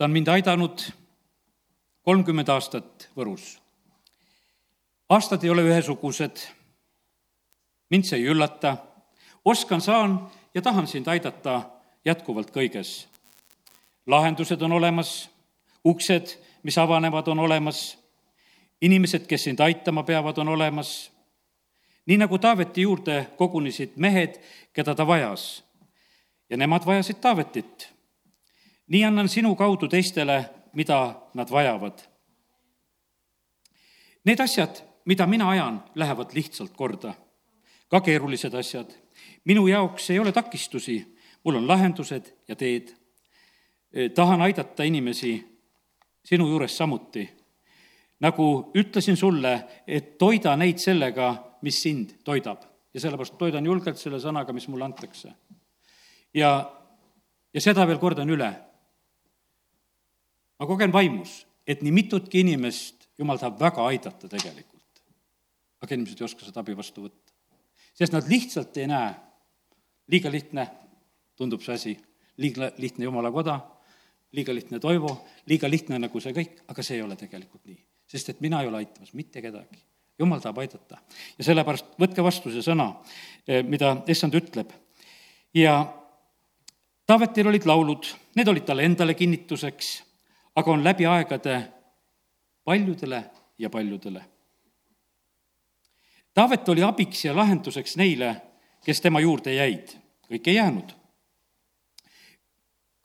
ta on mind aidanud kolmkümmend aastat Võrus. aastad ei ole ühesugused, mind see ei üllata, oskan, saan ja tahan sind aidata jätkuvalt kõiges. lahendused on olemas, uksed, mis avanevad, on olemas, inimesed, kes sind aitama peavad, on olemas. nii nagu Taaveti juurde kogunesid mehed, keda ta vajas ja nemad vajasid Taavetit. Nii annan sinu kaudu teistele, mida nad vajavad. Need asjad, mida mina ajan, lähevad lihtsalt korda, ka keerulised asjad. minu jaoks ei ole takistusi, mul on lahendused ja teed. tahan aidata inimesi sinu juures samuti. nagu ütlesin sulle, et toida neid sellega, mis sind toidab ja sellepärast toidan julgelt selle sõnaga, mis mulle antakse ja, ja seda veel kordan üle. Ma kogen vaimus, et nii mitutki inimest jumal tahab väga aidata tegelikult. aga inimesed ei oska seda abi vastu võtta. sest nad lihtsalt ei näe, liiga lihtne tundub see asi, liiga lihtne jumala koda, liiga lihtne Toivo, liiga lihtne nagu see kõik, aga see ei ole tegelikult nii. sest et mina ei ole aitamas mitte kedagi. jumal tahab aidata ja sellepärast võtke vastu see sõna, eh, mida issand ütleb. ja Taavetil olid laulud, need olid talle endale kinnituseks, aga on läbi aegade paljudele ja paljudele. Taavet oli abiks ja lahenduseks neile, kes tema juurde jäid, kõik ei jäänud.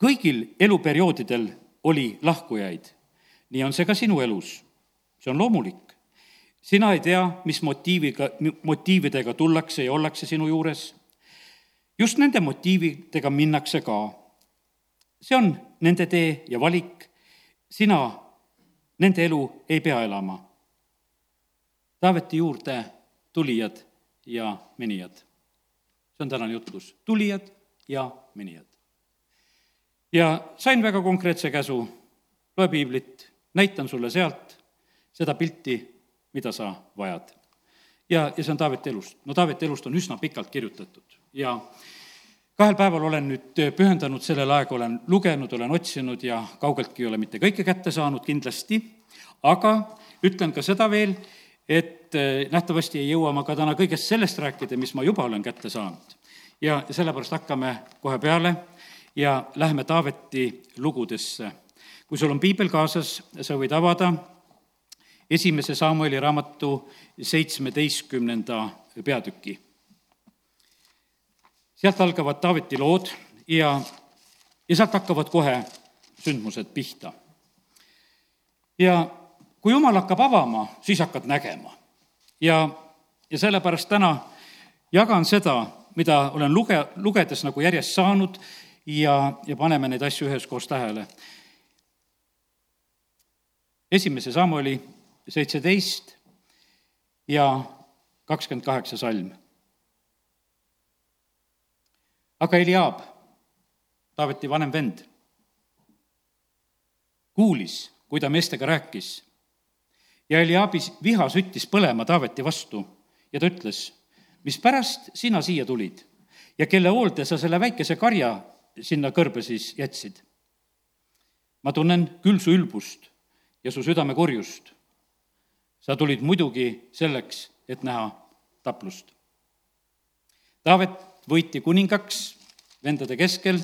kõigil eluperioodidel oli lahkujaid. nii on see ka sinu elus. see on loomulik. sina ei tea, mis motiiviga, motiividega tullakse ja ollakse sinu juures just nende motiividega minnakse ka. see on nende tee ja valik, sina nende elu ei pea elama. Taaveti juurde tulijad ja minijad. see on tänane jutlus, tulijad ja minijad. ja sain väga konkreetse käsu, loe piiblit, näitan sulle sealt seda pilti, mida sa vajad. ja, ja see on Taaveti elust. no Taaveti elust on üsna pikalt kirjutatud ja kahel päeval olen nüüd pühendanud sellele aega, olen lugenud, olen otsinud ja kaugeltki ei ole mitte kõike kätte saanud kindlasti, aga ütlen ka seda veel, et eh, nähtavasti ei jõua ma ka täna kõigest sellest rääkida, mis ma juba olen kätte saanud. ja sellepärast hakkame kohe peale ja läheme Taaveti lugudesse. kui sul on piibel kaasas, sa võid avada esimese Samueli raamatu seitsmeteistkümnenda peatüki sealt algavad Taaveti lood ja, ja sealt hakkavad kohe sündmused pihta. ja kui jumal hakkab avama, siis hakkad nägema. ja, ja sellepärast täna jagan seda, mida olen luge-, lugedes nagu järjest saanud ja, ja paneme neid asju üheskoos tähele. esimese Samueli seitseteist ja kakskümmend kaheksa salm aga Eliab, Taaveti vanem vend, kuulis, kui ta meestega rääkis. ja Eliabi viha süttis põlema Taaveti vastu ja ta ütles, mispärast sina siia tulid ja kelle hoolde sa selle väikese karja sinna kõrbe siis jätsid? ma tunnen küll su ülbust ja su südame kurjust. sa tulid muidugi selleks, et näha taplust. Taavet võiti kuningaks vendade keskel,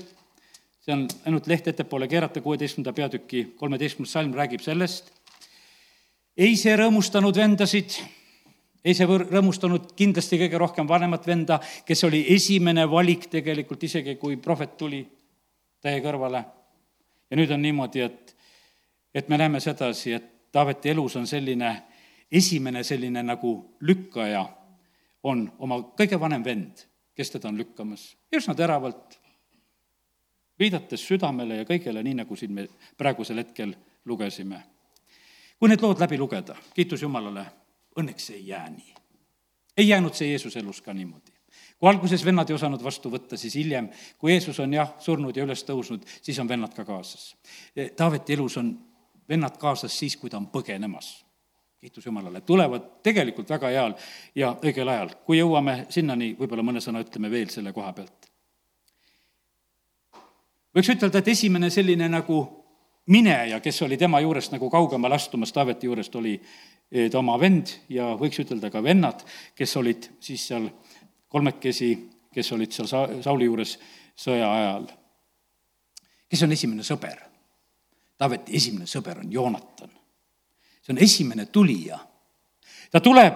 see on ainult leht ettepoole keerata, kuueteistkümnenda peatüki kolmeteistkümnes salm räägib sellest. ei see rõõmustanud vendasid, ei see rõõmustanud kindlasti kõige rohkem vanemat venda, kes oli esimene valik tegelikult, isegi kui prohvet tuli täie kõrvale. ja nüüd on niimoodi, et, et me näeme sedasi, et Taaveti elus on selline esimene selline nagu lükkaja on oma kõige vanem vend kes teda on lükkamas, üsna teravalt, viidates südamele ja kõigele, nii nagu siin me praegusel hetkel lugesime. kui need lood läbi lugeda, kiitus Jumalale, õnneks ei jää nii. ei jäänud see Jeesuse elus ka niimoodi. kui alguses vennad ei osanud vastu võtta, siis hiljem, kui Jeesus on jah, surnud ja üles tõusnud, siis on vennad ka kaasas. Taaveti elus on vennad kaasas siis, kui ta on põgenemas kiitus Jumalale, tulevad tegelikult väga heal ja õigel ajal. kui jõuame sinnani, võib-olla mõne sõna ütleme veel selle koha pealt. võiks ütelda, et esimene selline nagu mineja, kes oli tema juurest nagu kaugemale astumas, Taaveti juurest, oli eh, ta oma vend ja võiks ütelda ka vennad, kes olid siis seal kolmekesi, kes olid seal Sa-, Sauli juures sõja ajal. kes on esimene sõber? Taaveti esimene sõber on Joonatan. See on esimene tulija. ta tuleb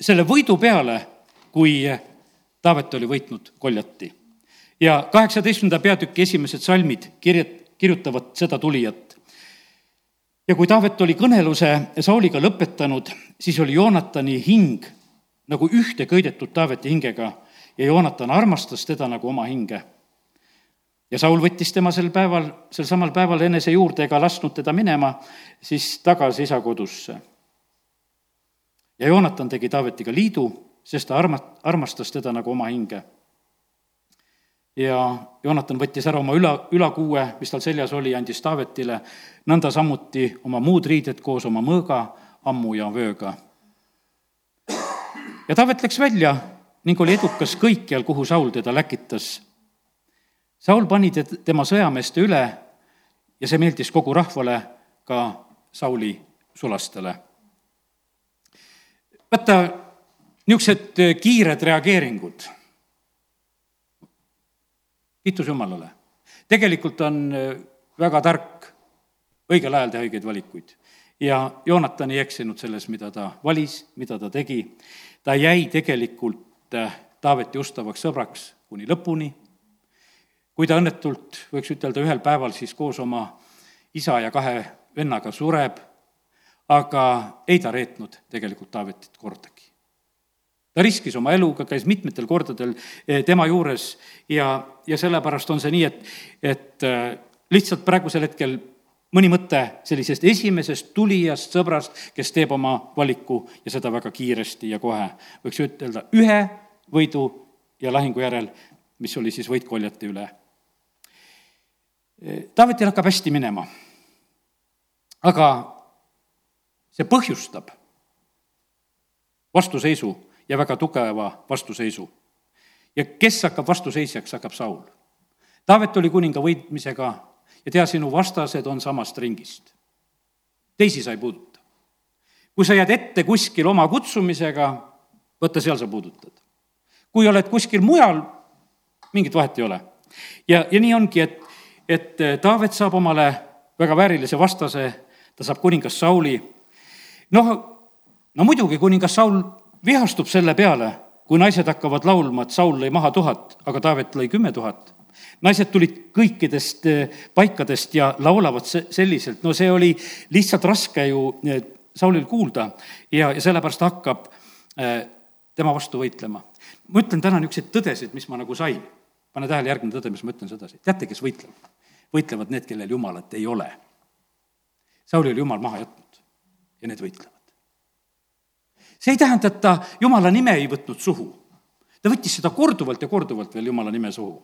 selle võidu peale, kui Taavet oli võitnud Koljati. ja kaheksateistkümnenda peatüki esimesed salmid kirjut-, kirjutavad seda tulijat. ja kui Taavet oli kõneluse Sauliga lõpetanud, siis oli Joonatani hing nagu ühte köidetud Taaveti hingega ja Joonatan armastas teda nagu oma hinge. Ja Saul võttis tema sel päeval, sel samal päeval enese juurde ega lasknud teda minema siis tagasi isa kodusse. ja Joonatan tegi Taavetiga liidu, sest ta arma-, armastas teda nagu oma hinge ja Joonatan võttis ära oma üla, ülakuue, mis tal seljas oli, andis Taavetile, nõnda samuti oma muud riided koos oma mõõga, ammu ja vööga. ja Taavet läks välja ning oli edukas kõikjal, kuhu Saul teda läkitas. Saul pani tema sõjameeste üle ja see meeldis kogu rahvale, ka Sauli sulastele. vaata, niisugused kiired reageeringud kiitus Jumalale. tegelikult on äh, väga tark õigel ajal teha õigeid valikuid. ja Joonatan ei eksinud selles, mida ta valis, mida ta tegi. ta jäi tegelikult äh, Taaveti ustavaks sõbraks kuni lõpuni. Kui ta õnnetult, võiks ütelda, ühel päeval siis koos oma isa ja kahe vennaga sureb, aga ei ta reetnud tegelikult Taavetit kordagi ta riskis oma eluga, käis mitmetel kordadel eh, tema juures ja, ja sellepärast on see nii, et, et eh, lihtsalt praegusel hetkel mõni mõte sellisest esimesest tulijast sõbrast, kes teeb oma valiku ja seda väga kiiresti ja kohe. võiks ütelda ühe võidu ja lahingu järel, mis oli siis võit koljate üle. Taavetil hakkab hästi minema. aga see põhjustab vastuseisu ja väga tugeva vastuseisu. ja kes hakkab vastuseisjaks, hakkab Saul. Taavet oli kuninga võitmisega ja tea, sinu vastased on samast ringist. teisi sa ei puuduta. kui sa jääd ette kuskil oma kutsumisega, võta, seal sa puudutad. kui oled kuskil mujal, mingit vahet ei ole. ja, ja nii ongi, et, et Taavet saab omale väga väärilise vastase, ta saab kuningas Sauli. noh, no muidugi kuningas Saul vihastub selle peale, kui naised hakkavad laulma, et Saul lõi maha tuhat, aga Taavet lõi kümme tuhat. naised tulid kõikidest eh, paikadest ja laulavad selliselt, no see oli lihtsalt raske ju eh, Saulil kuulda ja, ja sellepärast hakkab eh, tema vastu võitlema. ma ütlen täna niisuguseid tõdesid, mis ma nagu sain. pane tähele, järgmine tõde, mis ma ütlen sedasi. teate, kes võitlevad? Võitlevad need, kellel Jumalat ei ole. Sauli oli Jumal maha jätnud ja need võitlevad see ei tähenda, et ta jumala nime ei võtnud suhu. ta võttis seda korduvalt ja korduvalt veel jumala nime suhu.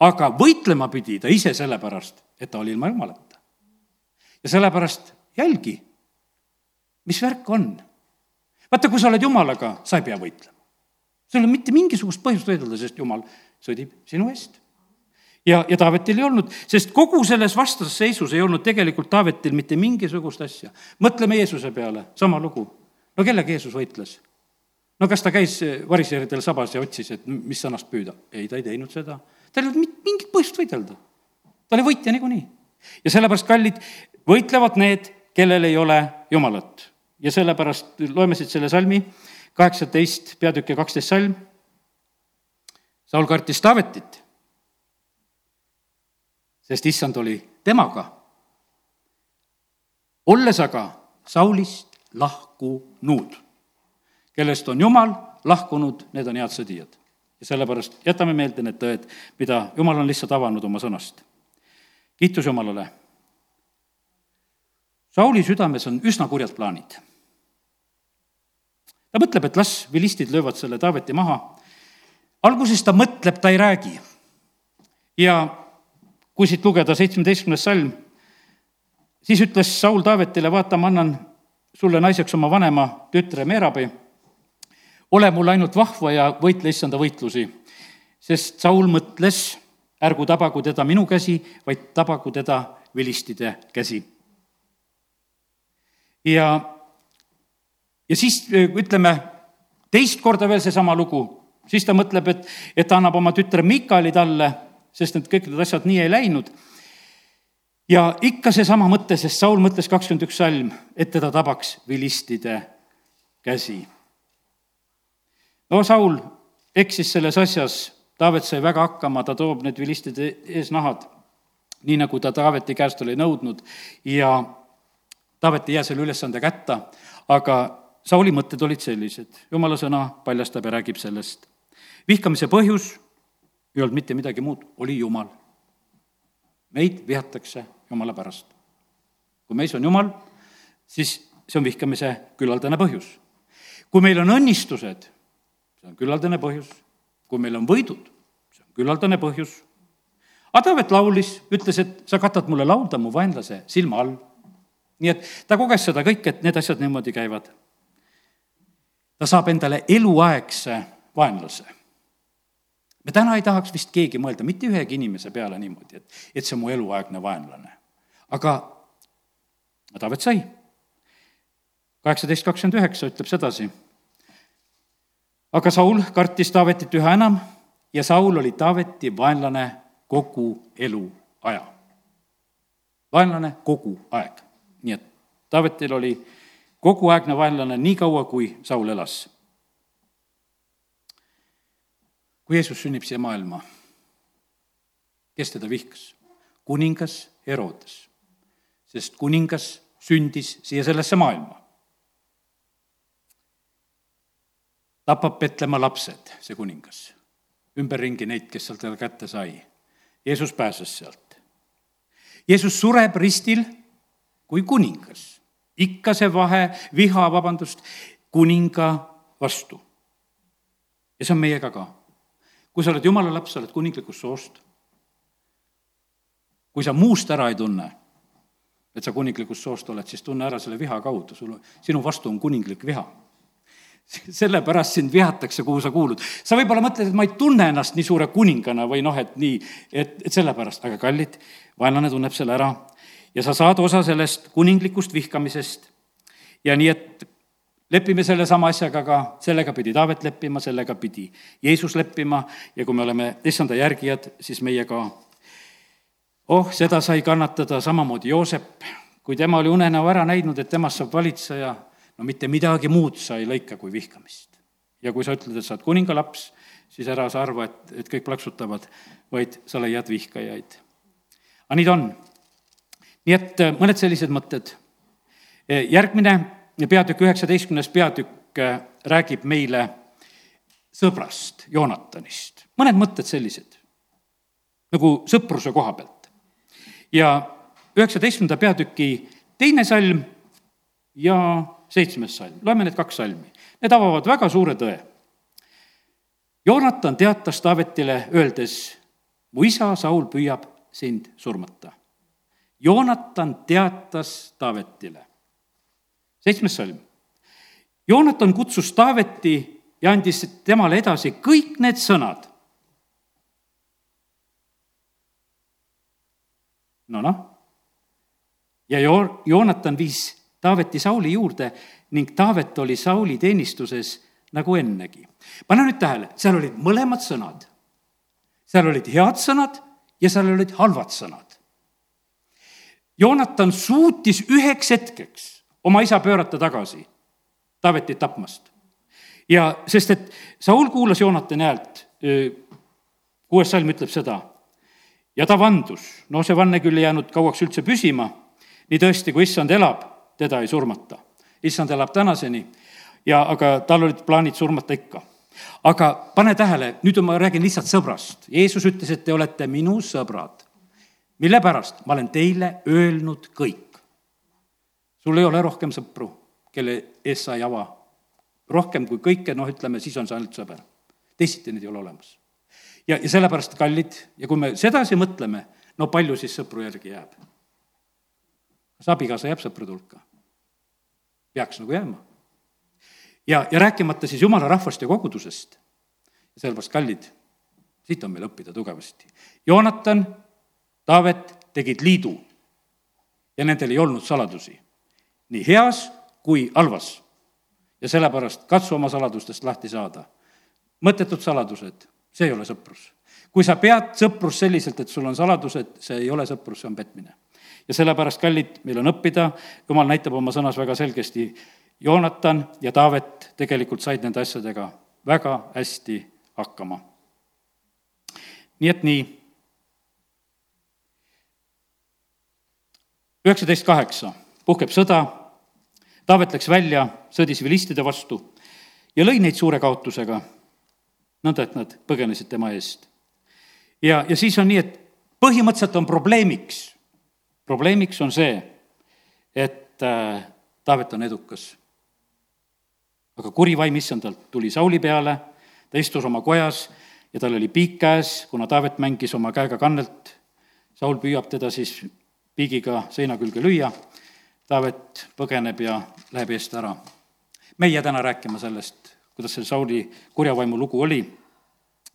aga võitlema pidi ta ise sellepärast, et ta oli ilma jumalata. ja sellepärast jälgi, mis värk on. vaata, kui sa oled jumalaga, sa ei pea võitlema. sul ei ole mitte mingisugust põhjust võidelda, sest jumal sõdib sinu eest ja, ja Taavetil ei olnud, sest kogu selles vastasseisus ei olnud tegelikult Taavetil mitte mingisugust asja. mõtleme Jeesuse peale, sama lugu no kellega Jeesus võitles? no kas ta käis variseridel sabas ja otsis, et mis sõnast püüda? ei, ta ei teinud seda. tal ei olnud mingit põhjust võidelda. ta oli võitja niikuinii. ja sellepärast, kallid, võitlevad need, kellel ei ole Jumalat. ja sellepärast loeme siit selle salmi, kaheksateist peatükk ja kaksteist salm. Saul kartis Taavetit, sest issand oli temaga. olles aga Saulist lahkunud. kellest on Jumal lahkunud, need on head sõdijad. ja sellepärast jätame meelde need tõed, mida Jumal on lihtsalt avanud oma sõnast. kiitus Jumalale. Sauli südames on üsna kurjad plaanid. ta mõtleb, et las vilistid löövad selle Taaveti maha. alguses ta mõtleb, ta ei räägi. ja kui siit lugeda seitsmeteistkümnes salm, siis ütles Saul Taavetile, vaata, ma annan sulle naiseks oma vanema tütre Meerabi. ole mul ainult vahva ja võitle issanda võitlusi, sest Saul mõtles, ärgu tabagu teda minu käsi, vaid tabagu teda vilistide käsi. ja, ja siis ütleme, teist korda veel seesama lugu, siis ta mõtleb, et, et ta annab oma tütre Mikali talle, sest need kõik need asjad nii ei läinud ja ikka seesama mõte, sest Saul mõtles kakskümmend üks salm, et teda tabaks vilistide käsi. no Saul eksis selles asjas, Taavet sai väga hakkama, ta toob need vilistide eesnahad, nii nagu ta Taaveti käest oli nõudnud ja Taavet ei jää selle ülesande kätta, aga Sauli mõtted olid sellised, jumala sõna paljastab ja räägib sellest. vihkamise põhjus ei olnud mitte midagi muud, oli Jumal. meid vihatakse Jumala pärast. kui meis on Jumal, siis see on vihkamise küllaldane põhjus. kui meil on õnnistused, see on küllaldane põhjus. kui meil on võidud, see on küllaldane põhjus. Adavet laulis, ütles, et sa katad mulle laulda mu vaenlase silma all. nii et ta koges seda kõike, et need asjad niimoodi käivad. ta saab endale eluaegse vaenlase me täna ei tahaks vist keegi mõelda mitte ühegi inimese peale niimoodi, et, et see on mu eluaegne vaenlane aga Taavet sai. kaheksateist kakskümmend üheksa ütleb sedasi. aga Saul kartis Taavetit üha enam ja Saul oli Taaveti vaenlane kogu eluaja. vaenlane kogu aeg. nii et Taavetil oli koguaegne vaenlane nii kaua, kui Saul elas. Kui Jeesus sünnib siia maailma, kes teda vihkas? kuningas Herodes sest kuningas sündis siia sellesse maailma. tapab Petlemma lapsed, see kuningas, ümberringi neid, kes sealt teda kätte sai. Jeesus pääses sealt. Jeesus sureb ristil kui kuningas. ikka see vahe, viha, vabandust, kuninga vastu. ja see on meiega ka. Kui sa oled jumala laps, sa oled kuninglikust soost. kui sa muust ära ei tunne et sa kuninglikust soost oled, siis tunne ära selle viha kaudu, sul, sinu vastu on kuninglik viha. sellepärast sind vihatakse, kuhu sa kuulud. sa võib-olla mõtled, et ma ei tunne ennast nii suure kuningana või noh, et nii, et, et sellepärast, aga kallid, vaenlane tunneb selle ära ja sa saad osa sellest kuninglikust vihkamisest. ja nii, et lepime sellesama asjaga ka, sellega pidi Taavet leppima, sellega pidi Jeesus leppima ja kui me oleme issanda järgijad, siis meie ka oh, seda sai kannatada samamoodi Joosep, kui tema oli unenäo ära näinud, et temast saab valitseja, no mitte midagi muud sa ei lõika kui vihkamist. ja kui sa ütled, et sa oled kuningalaps, siis ära sa arva, et, et kõik plaksutavad, vaid sa leiad vihkajaid. aga nii ta on. nii et äh, mõned sellised mõtted. Äh, järgmine peatükk, üheksateistkümnes peatükk äh, räägib meile sõbrast, Joonatanist. mõned mõtted sellised, nagu sõpruse koha pealt ja üheksateistkümnenda peatüki teine salm ja seitsmes salm, loeme need kaks salmi. Need avavad väga suure tõe. Joonatan teatas Taavetile, öeldes, mu isa Saul püüab sind surmata. Joonatan teatas Taavetile. Seitsmes salm. Joonatan kutsus Taaveti ja andis temale edasi kõik need sõnad, no noh. ja Jo-, Joonatan viis Taaveti Sauli juurde ning Taavet oli Sauli teenistuses nagu ennegi. pane nüüd tähele, seal olid mõlemad sõnad. seal olid head sõnad ja seal olid halvad sõnad. Joonatan suutis üheks hetkeks oma isa pöörata tagasi Taavetit tapmast. ja sest, et Saul kuulas Joonatani häält, kuues salm ütleb seda ja ta vandus, no see vanne küll ei jäänud kauaks üldse püsima, nii tõesti, kui issand elab, teda ei surmata. issand elab tänaseni ja, aga tal olid plaanid surmata ikka. aga pane tähele, nüüd ma räägin lihtsalt sõbrast. Jeesus ütles, et te olete minu sõbrad. mille pärast? ma olen teile öelnud kõik. Sul ei ole rohkem sõpru, kelle ees sa ei ava. rohkem kui kõike, noh, ütleme, siis on see ainult sõber. teisiti neid ei ole olemas ja, ja sellepärast, kallid, ja kui me sedasi mõtleme, no palju siis sõpru järgi jääb? kas abikaasa jääb sõprade hulka? peaks nagu jääma. ja, ja rääkimata siis jumala rahvast ja kogudusest. sellepärast, kallid, siit on meil õppida tugevasti. Joonatan, Taavet tegid liidu ja nendel ei olnud saladusi. Nii heas kui halvas. ja sellepärast katsu oma saladustest lahti saada. mõttetud saladused, see ei ole sõprus. kui sa pead sõprust selliselt, et sul on saladused, see ei ole sõprus, see on petmine. ja sellepärast, kallid, meil on õppida, jumal näitab oma sõnas väga selgesti, Joonatan ja Taavet tegelikult said nende asjadega väga hästi hakkama. nii et nii. üheksateist kaheksa, puhkeb sõda, Taavet läks välja, sõdis vilistide vastu ja lõi neid suure kaotusega, nõnda et nad põgenesid tema eest. ja, ja siis on nii, et põhimõtteliselt on probleemiks, probleemiks on see, et äh, Taavet on edukas aga kuri vaim issandalt tuli Sauli peale, ta istus oma kojas ja tal oli piik käes, kuna Taavet mängis oma käega kannelt. Saul püüab teda siis piigiga seina külge lüüa. Taavet põgeneb ja läheb eest ära. me ei jää täna rääkima sellest, kuidas see Sauli kurjavaimu lugu oli,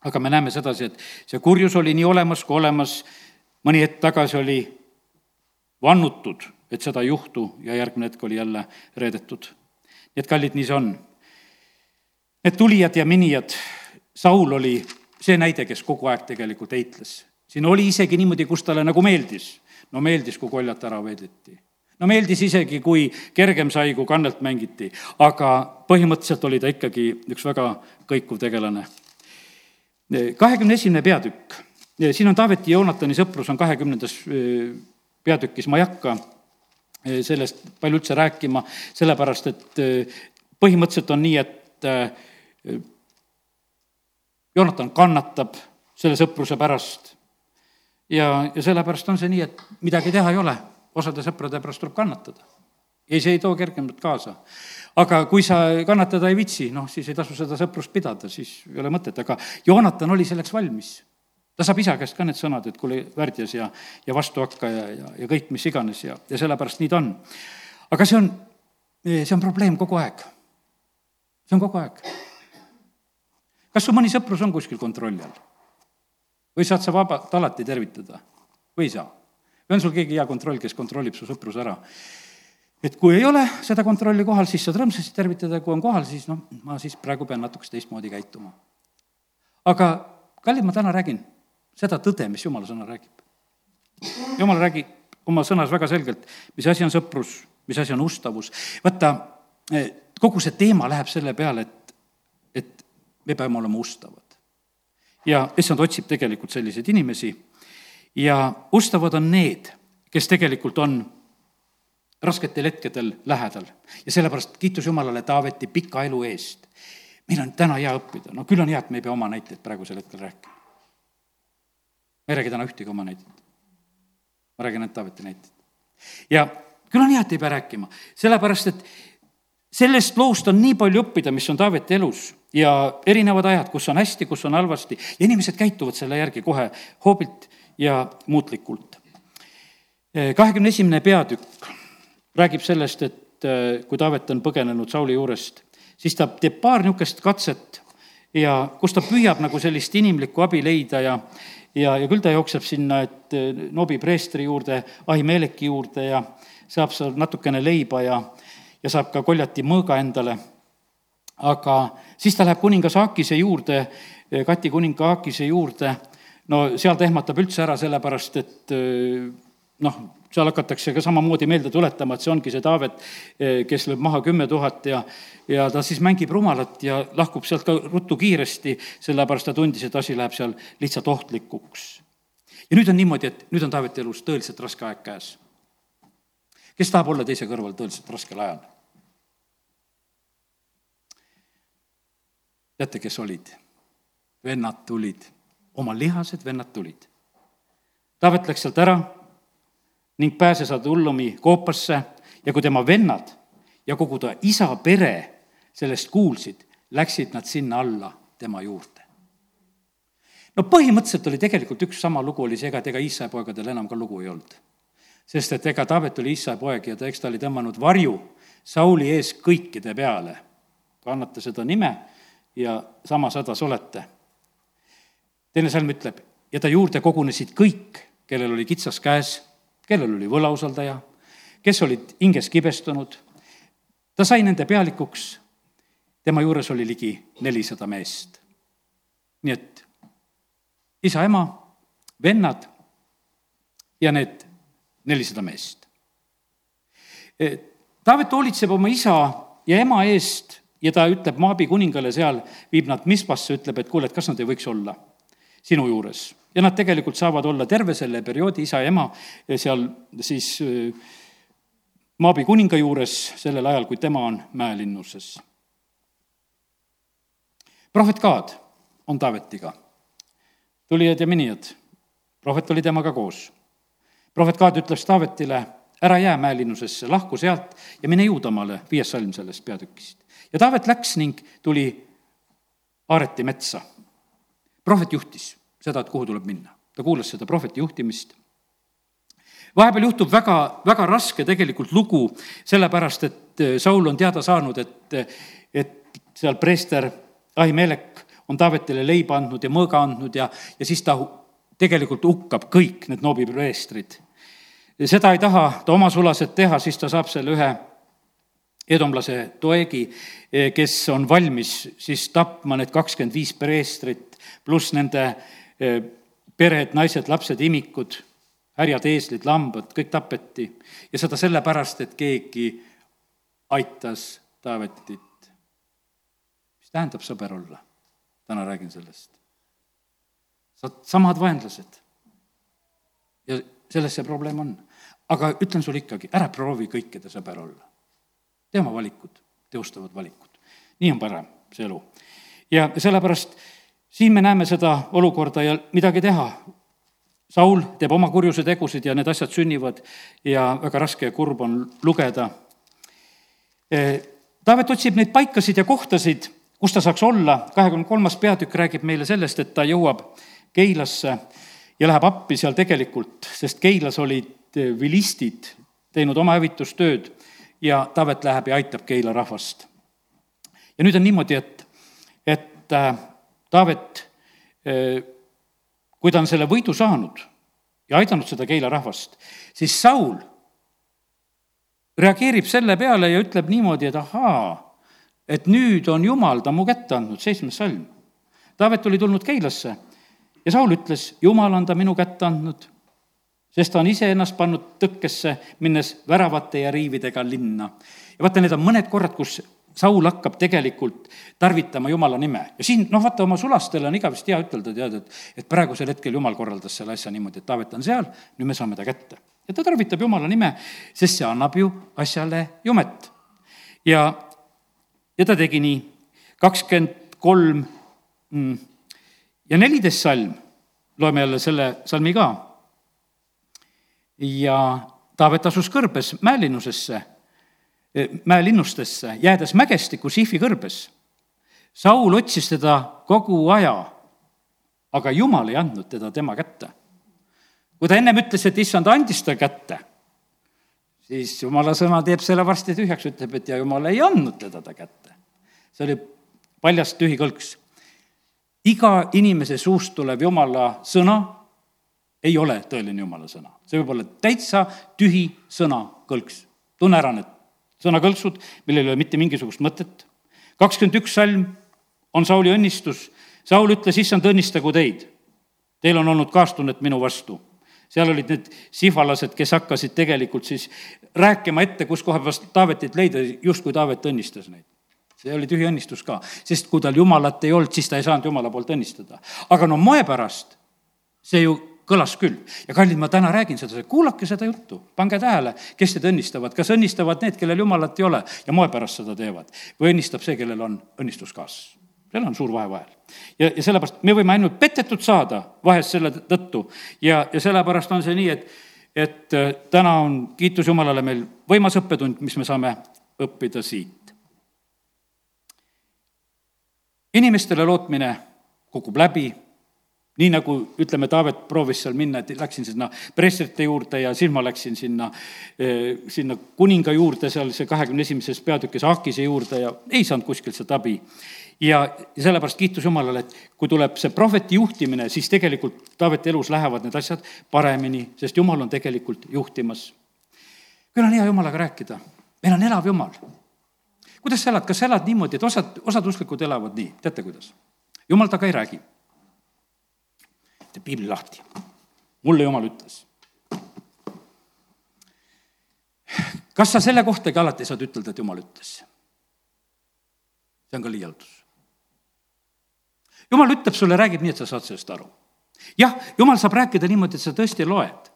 aga me näeme sedasi, et see kurjus oli nii olemas kui olemas, mõni hetk tagasi oli vannutud, et seda ei juhtu ja järgmine hetk oli jälle reedetud. nii et kallid, nii see on Need tulijad ja minijad, Saul oli see näide, kes kogu aeg tegelikult eitles. siin oli isegi niimoodi, kus talle nagu meeldis. no meeldis, kui koljat ära veedeti. No meeldis isegi, kui kergem sai, kui kannelt mängiti, aga põhimõtteliselt oli ta ikkagi üks väga kõikuv tegelane. kahekümne esimene peatükk, siin on Taaveti ja Joonatani sõprus on kahekümnendas eh, peatükis, ma ei hakka sellest palju üldse rääkima, sellepärast et põhimõtteliselt on nii, et Joonatan kannatab selle sõpruse pärast. ja, ja sellepärast on see nii, et midagi teha ei ole, osade sõprade pärast tuleb kannatada. ja see ei too kergemat kaasa. aga kui sa kannatada ei viitsi, noh, siis ei tasu seda sõprust pidada, siis ei ole mõtet, aga Joonatan oli selleks valmis. ta saab isa käest ka need sõnad, et kuule, värdjas ja, ja vastu hakka ja, ja, ja kõik, mis iganes ja, ja sellepärast nii ta on. aga see on, see on probleem kogu aeg. see on kogu aeg kas su mõni sõprus on kuskil kontrolli all? või saad sa vabalt alati tervitada või ei saa? Või on sul keegi hea kontroll, kes kontrollib su sõpruse ära? et kui ei ole seda kontrolli kohal, siis saad rõõmsasti tervitada, kui on kohal, siis noh, ma siis praegu pean natukese teistmoodi käituma. aga kallid, ma täna räägin seda tõde, mis jumala sõna räägib. jumal räägib oma sõnas väga selgelt, mis asi on sõprus, mis asi on ustavus. vaata, eh, kogu see teema läheb selle peale, et me peame olema ustavad. ja issand otsib tegelikult selliseid inimesi ja ustavad on need, kes tegelikult on rasketel hetkedel lähedal ja sellepärast kiitus Jumalale Taaveti pika elu eest. meil on täna hea õppida, no küll on hea, et me ei pea oma näiteid praegusel hetkel rääkima. ma ei räägi täna ühtegi oma näidet. ma räägin ainult Taaveti näiteid. ja küll on hea, et ei pea rääkima, sellepärast et sellest loost on nii palju õppida, mis on Taaveti elus ja erinevad ajad, kus on hästi, kus on halvasti ja inimesed käituvad selle järgi kohe hoobilt ja muutlikult. kahekümne esimene peatükk räägib sellest, et äh, kui Taavet on põgenenud Sauli juurest, siis ta teeb paar niisugust katset ja kus ta püüab nagu sellist inimlikku abi leida ja ja, ja küll ta jookseb sinna, et äh, Nobi preestri juurde, Ahimeleki juurde ja saab seal natukene leiba ja ja saab ka koljati mõõga endale. aga siis ta läheb kuningas Aakise juurde, Kati kuninga Aakise juurde, no seal ta ehmatab üldse ära, sellepärast et noh, seal hakatakse ka samamoodi meelde tuletama, et see ongi see Taavet, kes lööb maha kümme tuhat ja, ja ta siis mängib rumalat ja lahkub sealt ka ruttu kiiresti, sellepärast ta tundis, et asi läheb seal lihtsalt ohtlikuks. ja nüüd on niimoodi, et nüüd on Taaveti elus tõeliselt raske aeg käes. kes tahab olla teise kõrval tõeliselt raskel ajal? teate, kes olid? vennad tulid, oma lihased vennad tulid. Taavet läks sealt ära ning pääses Adullumi koopasse ja kui tema vennad ja kogu ta isa pere sellest kuulsid, läksid nad sinna alla tema juurde. no põhimõtteliselt oli tegelikult üks sama lugu oli see, ega et ega Iisraeli poegadel enam ka lugu ei olnud. sest et ega Taavet oli Iisraeli poeg ja ta, eks ta oli tõmmanud varju Sauli ees kõikide peale. kannate seda nime ja samas hädas olete. Teine salm ütleb, ja ta juurde kogunesid kõik, kellel oli kitsas käes, kellel oli võlausaldaja, kes olid hinges kibestunud. ta sai nende pealikuks, tema juures oli ligi nelisada meest. nii et isa, ema, vennad ja need nelisada meest. Taavet hoolitseb oma isa ja ema eest ja ta ütleb Maabi kuningale seal, viib nad Mispasse, ütleb, et kuule, et kas nad ei võiks olla sinu juures. ja nad tegelikult saavad olla terve selle perioodi isa ja ema seal siis Maabi kuninga juures sellel ajal, kui tema on mäelinnuses. prohvet Kaad on Taavetiga. tulijad ja minijad, prohvet oli temaga koos. prohvet Kaad ütles Taavetile, ära jää mäelinnusesse, lahku sealt ja mine Juudamaale, viies salm sellest peatükist. ja Taavet läks ning tuli Aareti metsa. Prohvet juhtis seda, et kuhu tuleb minna. ta kuulas seda prohveti juhtimist. vahepeal juhtub väga, väga raske tegelikult lugu, sellepärast et äh, Saul on teada saanud, et, et seal preester Ahimelek on Taavetile leiba andnud ja mõõga andnud ja, ja siis ta tegelikult hukkab kõik need noobipreestrid seda ei taha ta omasulased teha, siis ta saab selle ühe edomlase toegi, kes on valmis siis tapma need kakskümmend viis preestrit, pluss nende pered, naised, lapsed, imikud, härjad, eeslid, lambad, kõik tapeti. ja seda sellepärast, et keegi aitas Taavetit. mis tähendab sõber olla? täna räägin sellest. sa samad vaenlased. ja selles see probleem on aga ütlen sulle ikkagi, ära proovi kõikide sõber olla. tee oma valikud, teostavad valikud. nii on parem, see elu. ja sellepärast siin me näeme seda olukorda ja midagi teha. Saul teeb oma kurjuse tegusid ja need asjad sünnivad ja väga raske ja kurb on lugeda. E, Taavet otsib neid paikasid ja kohtasid, kus ta saaks olla, kahekümne kolmas peatükk räägib meile sellest, et ta jõuab Keilasse ja läheb appi seal tegelikult, sest Keilas olid vilistid teinud oma hävitustööd ja Taavet läheb ja aitab Keila rahvast. ja nüüd on niimoodi, et, et äh, Taavet, äh, kui ta on selle võidu saanud ja aidanud seda Keila rahvast, siis Saul reageerib selle peale ja ütleb niimoodi, et ahaa, et nüüd on Jumal ta mu kätte andnud, seitsmes salm. Taavet oli tulnud Keilasse ja Saul ütles, Jumal on ta minu kätte andnud sest ta on iseennast pannud tõkkesse, minnes väravate ja riividega linna. ja vaata, need on mõned korrad, kus Saul hakkab tegelikult tarvitama Jumala nime. Ja siin noh, vaata oma sulastele on igavesti hea ütelda, tead, et, et praegusel hetkel Jumal korraldas selle asja niimoodi, et Taavet on seal, nüüd me saame ta kätte. ja ta tarvitab Jumala nime, sest see annab ju asjale jumet. ja, ja ta tegi nii, kakskümmend kolm mm, ja neliteist salm, loeme jälle selle salmi ka. Ja Taavet asus kõrbes mäelinnusesse, mäelinnustesse, jäädes mägestiku Sifi kõrbes. Saul otsis teda kogu aja, aga Jumal ei andnud teda tema kätte. kui ta ennem ütles, et issand andis ta kätte, siis jumala sõna teeb selle varsti tühjaks, ütleb, et ja jumal ei andnud teda ta kätte. see oli paljast tühi kõlks. iga inimese suust tulev jumala sõna ei ole tõeline jumala sõna. see võib olla täitsa tühi sõnakõlks. tunne ära need sõnakõlksud, millel ei ole mitte mingisugust mõtet. kakskümmend üks salm on Sauli õnnistus. Saul ütles, issand, õnnistagu teid. Teil on olnud kaastunnet minu vastu seal olid need sihvalased, kes hakkasid tegelikult siis rääkima ette, kus koha pealt Taavetit leida, justkui Taavet õnnistas neid. see oli tühi õnnistus ka, sest kui tal jumalat ei olnud, siis ta ei saanud jumala poolt õnnistada. aga no moe pärast see ju kõlas küll. ja kallid, ma täna räägin seda, kuulake seda juttu, pange tähele, kes teid õnnistavad, kas õnnistavad need, kellel jumalat ei ole ja moe pärast seda teevad või õnnistab see, kellel on õnnistuskaas. seal on suur vahe vahel. ja, ja sellepärast me võime ainult petetud saada vahest selle tõttu ja, ja sellepärast on see nii, et, et äh, täna on, kiitus Jumalale, meil võimas õppetund, mis me saame õppida siit. inimestele lootmine kukub läbi nii nagu ütleme, Taavet proovis seal minna, et läksin sinna preestrite juurde ja siis ma läksin sinna, eh, sinna kuninga juurde, seal see kahekümne esimeses peatükis Akise juurde ja ei saanud kuskilt sealt abi. ja sellepärast kiitus Jumalale, et kui tuleb see prohveti juhtimine, siis tegelikult Taaveti elus lähevad need asjad paremini, sest Jumal on tegelikult juhtimas. küll on hea Jumalaga rääkida, meil on elav Jumal. kuidas sa elad, kas sa elad niimoodi, et osad, osad usklikud elavad nii, teate kuidas? Jumal temaga ei räägi. Teeb piibli lahti. mulle Jumal ütles. kas sa selle kohtagi alati saad ütelda, et Jumal ütles? see on ka liialdus. Jumal ütleb sulle, räägib nii, et sa saad sellest aru. jah, Jumal saab rääkida niimoodi, et sa tõesti loed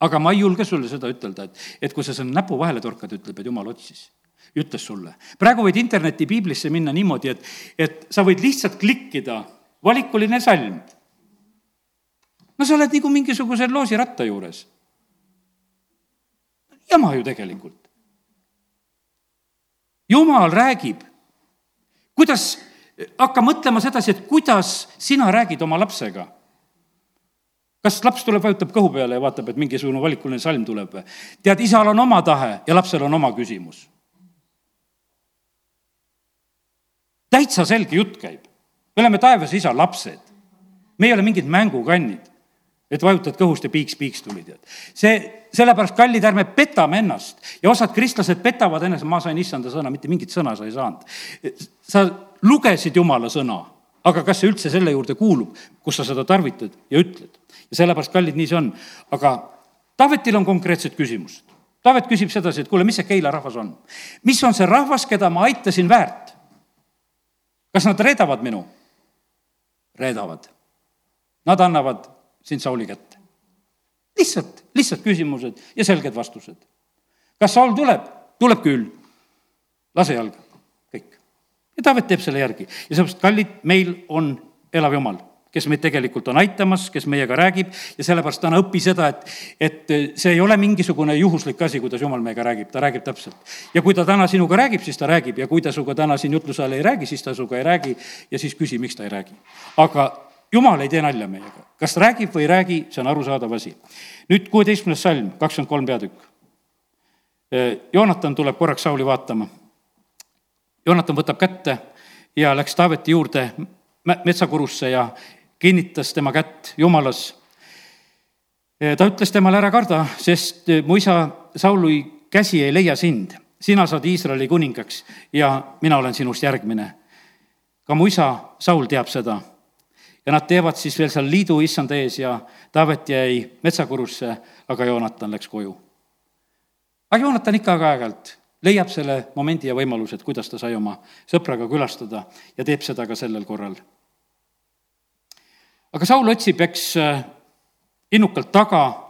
aga ma ei julge sulle seda ütelda, et, et kui sa selle näpu vahele torkad, ütleb, et jumal otsis, ütles sulle. praegu võid interneti piiblisse minna niimoodi, et, et sa võid lihtsalt klikkida valikuline salm. No sa oled nagu mingisuguse loosiratta juures. jama ju tegelikult. jumal räägib, kuidas, hakka mõtlema sedasi, et kuidas sina räägid oma lapsega kas laps tuleb, vajutab kõhu peale ja vaatab, et mingisugune valikuline salm tuleb või? tead, isal on oma tahe ja lapsel on oma küsimus. täitsa selge jutt käib. me oleme taevas isa lapsed. me ei ole mingid mängukannid, et vajutad kõhust ja piiks-piiks tuli, tead. see, sellepärast, kallid, ärme petame ennast ja osad kristlased petavad ennast, ma sain issanda sõna, mitte mingit sõna sa ei saanud. sa lugesid jumala sõna aga kas see üldse selle juurde kuulub, kus sa seda tarvitad ja ütled? ja sellepärast, kallid, nii see on. aga Taavetil on konkreetsed küsimused. Taavet küsib sedasi, et kuule, mis see Keila rahvas on? mis on see rahvas, keda ma aitasin väärt? kas nad reedavad minu? reedavad. Nad annavad sind Sauli kätte. lihtsalt, lihtsalt küsimused ja selged vastused. kas Saul tuleb? tuleb küll. lase jalga ja Taavet teeb selle järgi ja sellepärast, kallid, meil on elav Jumal, kes meid tegelikult on aitamas, kes meiega räägib ja sellepärast täna õpi seda, et, et see ei ole mingisugune juhuslik asi, kuidas Jumal meiega räägib, ta räägib täpselt. ja kui ta täna sinuga räägib, siis ta räägib ja kui ta sinuga täna siin jutluse ajal ei räägi, siis ta sinuga ei räägi ja siis küsi, miks ta ei räägi. aga Jumal ei tee nalja meiega, kas räägib või ei räägi, see on arusaadav asi. nüüd kuueteistkümnes salm, kakskümmend kolm peatükk. Joonatan tuleb korraks Sauli vaatama Joonatan võtab kätte ja läks Taaveti juurde metsakurusse ja kinnitas tema kätt Jumalas. ta ütles temale, ära karda, sest mu isa Sauli käsi ei leia sind. sina saad Iisraeli kuningaks ja mina olen sinust järgmine. ka mu isa Saul teab seda. Ja nad teevad siis veel seal liidu issanda ees ja Taavet jäi metsakurusse, aga Joonatan läks koju. aga Joonatan ikka aeg-ajalt leiab selle momendi ja võimaluse, et kuidas ta sai oma sõpraga külastada ja teeb seda ka sellel korral. aga Saul otsib, eks, innukalt taga,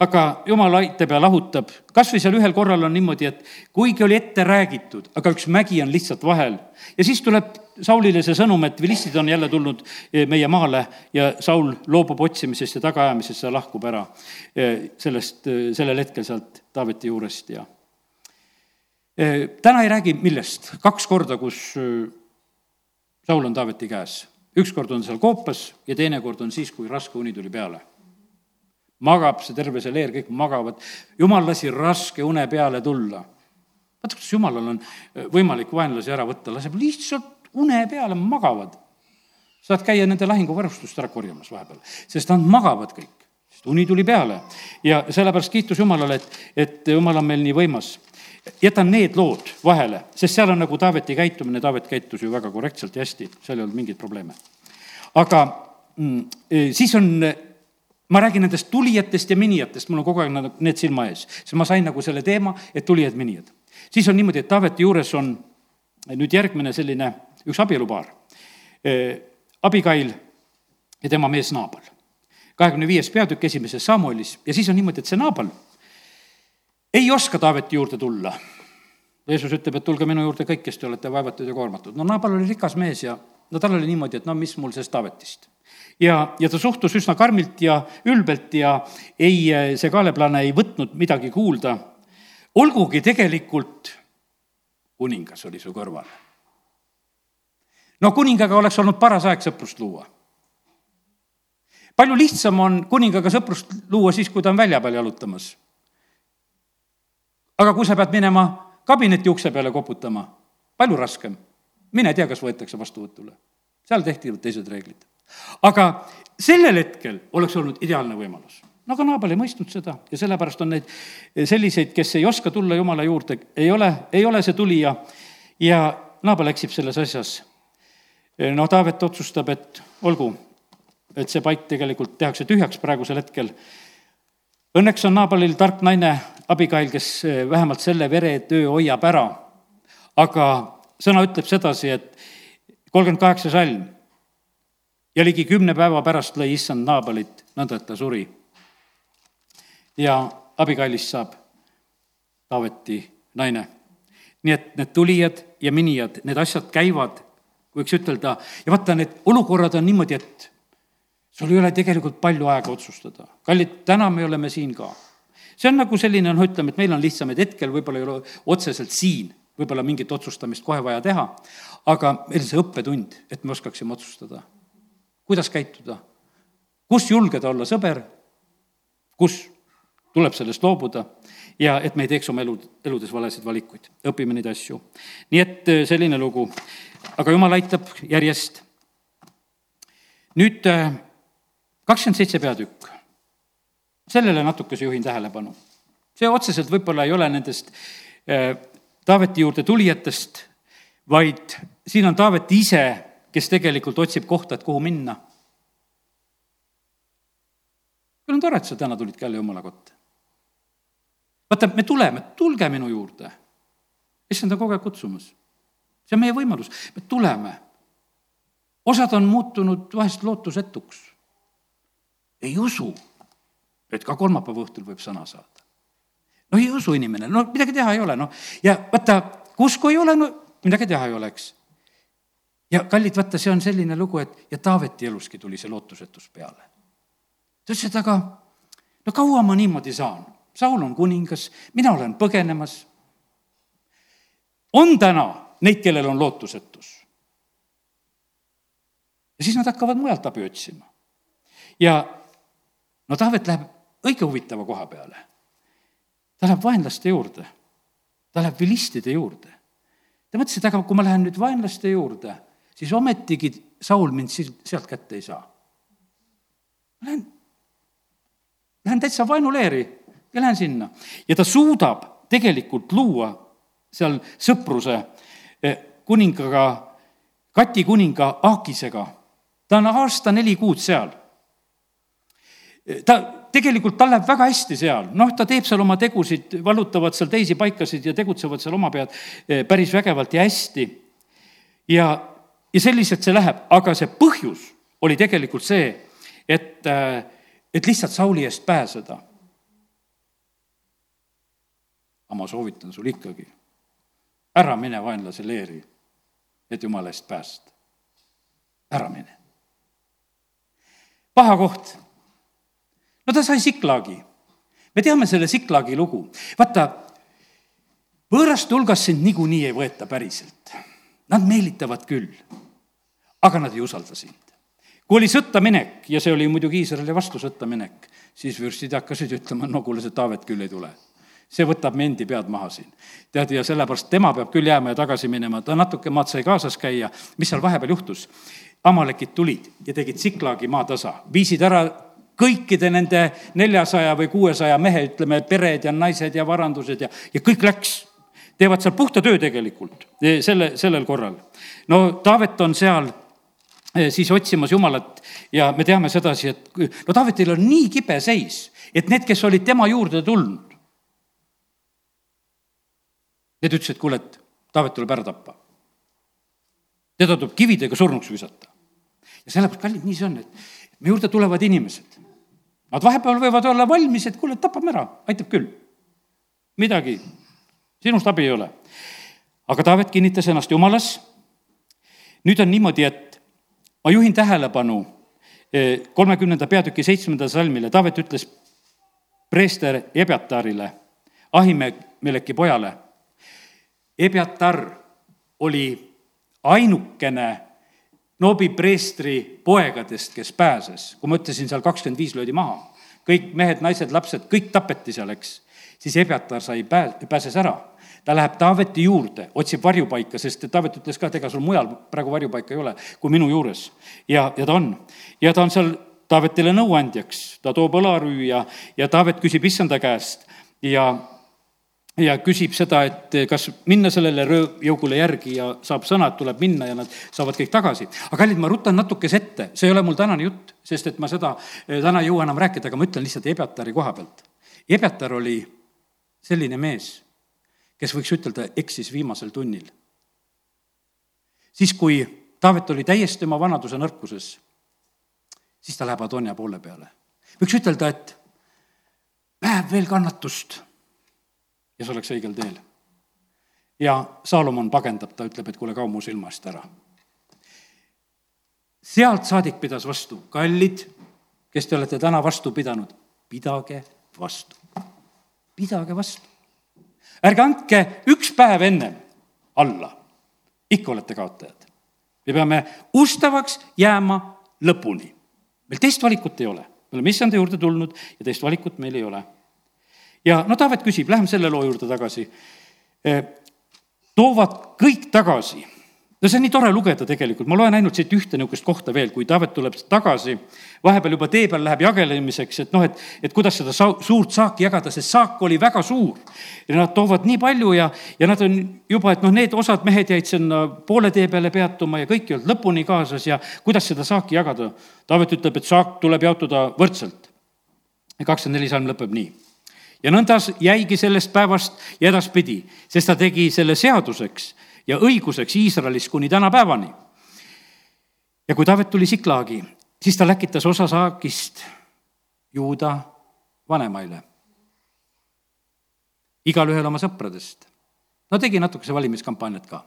aga jumal aitab ja lahutab. kas või seal ühel korral on niimoodi, et kuigi oli ette räägitud, aga üks mägi on lihtsalt vahel ja siis tuleb Saulile see sõnum, et vilistid on jälle tulnud äh, meie maale ja Saul loobub otsimisest ja tagaajamisest ja lahkub ära äh, sellest, sellel hetkel sealt Taaveti juurest ja täna ei räägi millest, kaks korda, kus Saul on Taaveti käes. üks kord on seal koopas ja teine kord on siis, kui raske uni tuli peale. Magab see terve see leer, kõik magavad. jumal lasi raske une peale tulla. vaata, kuidas jumalal on võimalik vaenlasi ära võtta, laseb lihtsalt une peale, magavad. saad käia nende lahinguvarustust ära korjamas vahepeal, sest nad magavad kõik sest uni tuli peale ja sellepärast kiitus Jumalale, et, et Jumal on meil nii võimas jätan need lood vahele, sest seal on nagu Taaveti käitumine, Taavet käitus ju väga korrektselt ja hästi, seal ei olnud mingeid probleeme. aga mm, e, siis on, ma räägin nendest tulijatest ja minijatest, mul on kogu aeg nagu need silma ees, siis ma sain nagu selle teema, et tulijad-minijad. siis on niimoodi, et Taaveti juures on nüüd järgmine selline üks abielupaar. E, Abigail ja tema mees Naabal. kahekümne viies peatükk esimeses Samuelis ja siis on niimoodi, et see Naabal ei oska Taaveti juurde tulla. Jeesus ütleb, et tulge minu juurde kõik, kes te olete vaevatud ja koormatud. no Naabal oli rikas mees ja no tal oli niimoodi, et no mis mul sellest Taavetist. Ja, ja ta suhtus üsna karmilt ja ülbelt ja ei, see kaaleplane ei võtnud midagi kuulda. olgugi tegelikult kuningas oli su kõrval. no kuningaga oleks olnud paras aeg sõprust luua palju lihtsam on kuningaga sõprust luua siis, kui ta on välja peal jalutamas aga kui sa pead minema kabineti ukse peale koputama, palju raskem. mine tea, kas võetakse vastuvõtule. seal tehti teised reeglid. Aga sellel hetkel oleks olnud ideaalne võimalus. aga Naabal ei mõistnud seda ja sellepärast on neid selliseid, kes ei oska tulla Jumala juurde, ei ole, ei ole see tulija ja Naabal eksib selles asjas. no Taavet otsustab, et olgu, et see paik tegelikult tehakse tühjaks praegusel hetkel. Õnneks on Naabalil tark naine, Abigail, kes vähemalt selle veretöö hoiab ära. aga sõna ütleb sedasi, et kolmkümmend kaheksa salm ja ligi kümne päeva pärast lõi issand Naabalit, nõnda et ta suri. ja Abigailist saab Taaveti naine. nii et need tulijad ja minijad, need asjad käivad, võiks ütelda, ja vaata, need olukorrad on niimoodi, et sul ei ole tegelikult palju aega otsustada. kallid, täna me oleme siin ka. see on nagu selline, noh, ütleme, et meil on lihtsam, et hetkel võib-olla ei ole otseselt siin võib-olla mingit otsustamist kohe vaja teha, aga meil see õppetund, et me oskaksime otsustada kuidas käituda, kus julgeda olla sõber, kus tuleb sellest loobuda ja et me ei teeks oma elu, eludes valesid valikuid, õpime neid asju. nii et äh, selline lugu, aga jumal aitab järjest. nüüd äh, kakskümmend seitse peatükk, sellele natukese juhin tähelepanu. see otseselt võib-olla ei ole nendest äh, Taaveti juurde tulijatest, vaid siin on Taavet ise kes tegelikult otsib kohta, et kuhu minna. küll on tore, et sa täna tulid ka jälle jumala kotta. vaata, me tuleme, tulge minu juurde. issand on kogu aeg kutsumas. see on meie võimalus, me tuleme. osad on muutunud vahest lootusetuks. ei usu, et ka kolmapäeva õhtul võib sõna saada. no ei usu inimene, no midagi teha ei ole, noh. ja vaata, usku ei ole, no midagi teha ei ole, eks ja kallid, vaata, see on selline lugu, et ja Taaveti eluski tuli see lootusetus peale. ta ütles, et aga no kaua ma niimoodi saan? Saul on kuningas, mina olen põgenemas. on täna neid, kellel on lootusetus. ja siis nad hakkavad mujalt abi otsima. ja no Taavet läheb õige huvitava koha peale. ta läheb vaenlaste juurde, ta läheb vilistide juurde. ta mõtles, et aga kui ma lähen nüüd vaenlaste juurde siis ometigi Saul mind sealt kätte ei saa. Lähen, lähen täitsa vaenuleeri ja lähen sinna ja ta suudab tegelikult luua seal sõpruse eh, kuningaga, Kati kuninga Aakisega. ta on aasta neli kuud seal. ta, tegelikult tal läheb väga hästi seal, noh, ta teeb seal oma tegusid, vallutavad seal teisi paikasid ja tegutsevad seal oma pead eh, päris vägevalt ja hästi. ja ja selliselt see läheb, aga see põhjus oli tegelikult see, et, äh, et lihtsalt Sauli eest pääseda. aga ma soovitan sul ikkagi, ära mine vaenlase leeri, et jumala eest päästa. ära mine. paha koht. no ta sai Siklaagi. me teame selle Siklaagi lugu. vaata, võõraste hulgas sind niikuinii ei võeta päriselt Nad meelitavad küll, aga nad ei usalda sind. kui oli sõtta minek ja see oli muidugi Iisraeli vastu sõtta minek, siis vürstid hakkasid ütlema, no kuule, see Taavet küll ei tule see võtab me endi pead maha siin. tead, ja sellepärast tema peab küll jääma ja tagasi minema, ta natuke maad sai kaasas käia, mis seal vahepeal juhtus? Amalekid tulid ja tegid Siklaagi maatasa, viisid ära kõikide nende neljasaja või kuuesaja mehe, ütleme, pered ja naised ja varandused ja, ja kõik läks teevad seal puhta töö tegelikult eh, selle, sellel korral. no Taavet on seal eh, siis otsimas Jumalat ja me teame sedasi, et no Taavetil on nii kibe seis, et need, kes olid tema juurde tulnud, need ütlesid, kuule, et Taavet tuleb ära tappa. teda tuleb kividega surnuks visata. ja sellepärast, kallid, nii see on, et me juurde tulevad inimesed. Nad vahepeal võivad olla valmis, et kuule, tapame ära, aitab küll. midagi sinust abi ei ole. aga Taavet kinnitas ennast Jumalas. nüüd on niimoodi, et ma juhin tähelepanu eh, kolmekümnenda peatüki seitsmenda salmile, Taavet ütles preester Ebjatarile, Ahimeleki pojale. Ebjatar oli ainukene Noobi preestri poegadest, kes pääses. kui ma ütlesin, seal kakskümmend viis löödi maha. kõik mehed, naised, lapsed, kõik tapeti seal, eks. siis Ebjatar sai pää-, pääses ära ta läheb Taaveti juurde, otsib varjupaika, sest Taavet ütles ka, et ega sul mujal praegu varjupaika ei ole kui minu juures. ja, ja ta on. ja ta on seal Taavetile nõuandjaks, ta toob õlarüü ja, ja Taavet küsib issanda käest ja, ja küsib seda, et kas minna sellele röövjõugule järgi ja saab sõna, et tuleb minna ja nad saavad kõik tagasi. aga kallid, ma rutan natukese ette, see ei ole mul tänane jutt, sest et ma seda eh, täna ei jõua enam rääkida, aga ma ütlen lihtsalt Ebjatari koha pealt. Ebjatar oli selline mees, kes võiks ütelda, eksis viimasel tunnil. siis, kui Taavet oli täiesti oma vanaduse nõrkuses siis ta läheb Adonia poole peale. võiks ütelda, et läheb veel kannatust ja see oleks õigel teel. ja Saalomon pagendab, ta ütleb, et kuule, kao mu silma eest ära. sealt saadik pidas vastu, kallid, kes te olete täna vastu pidanud, pidage vastu, pidage vastu. Ärge andke üks päev ennem alla, ikka olete kaotajad. me peame ustavaks jääma lõpuni meil teist valikut ei ole, me oleme issanda juurde tulnud ja teist valikut meil ei ole. ja no Taavet küsib, läheme selle loo juurde tagasi. Eh, toovad kõik tagasi no see on nii tore lugeda tegelikult, ma loen ainult siit ühte niisugust kohta veel, kui Taavet tuleb tagasi, vahepeal juba tee peal läheb jagelemiseks, et noh, et, et kuidas seda sa-, suurt saaki jagada, sest saak oli väga suur. ja nad toovad nii palju ja, ja nad on juba, et noh, need osad mehed jäid sinna poole tee peale peatuma ja kõik ei olnud lõpuni kaasas ja kuidas seda saaki jagada. Taavet ütleb, et saak tuleb jaotada võrdselt. kakskümmend neli salm lõpeb nii ja nõnda jäigi sellest päevast ja edaspidi, sest ta tegi selle seaduseks ja õiguseks Iisraelis kuni tänapäevani. ja kui Taavet tuli Siklaagi, siis ta läkitas osa saagist juuda vanemaile. igalühel oma sõpradest. no tegi natukese valimiskampaaniat ka.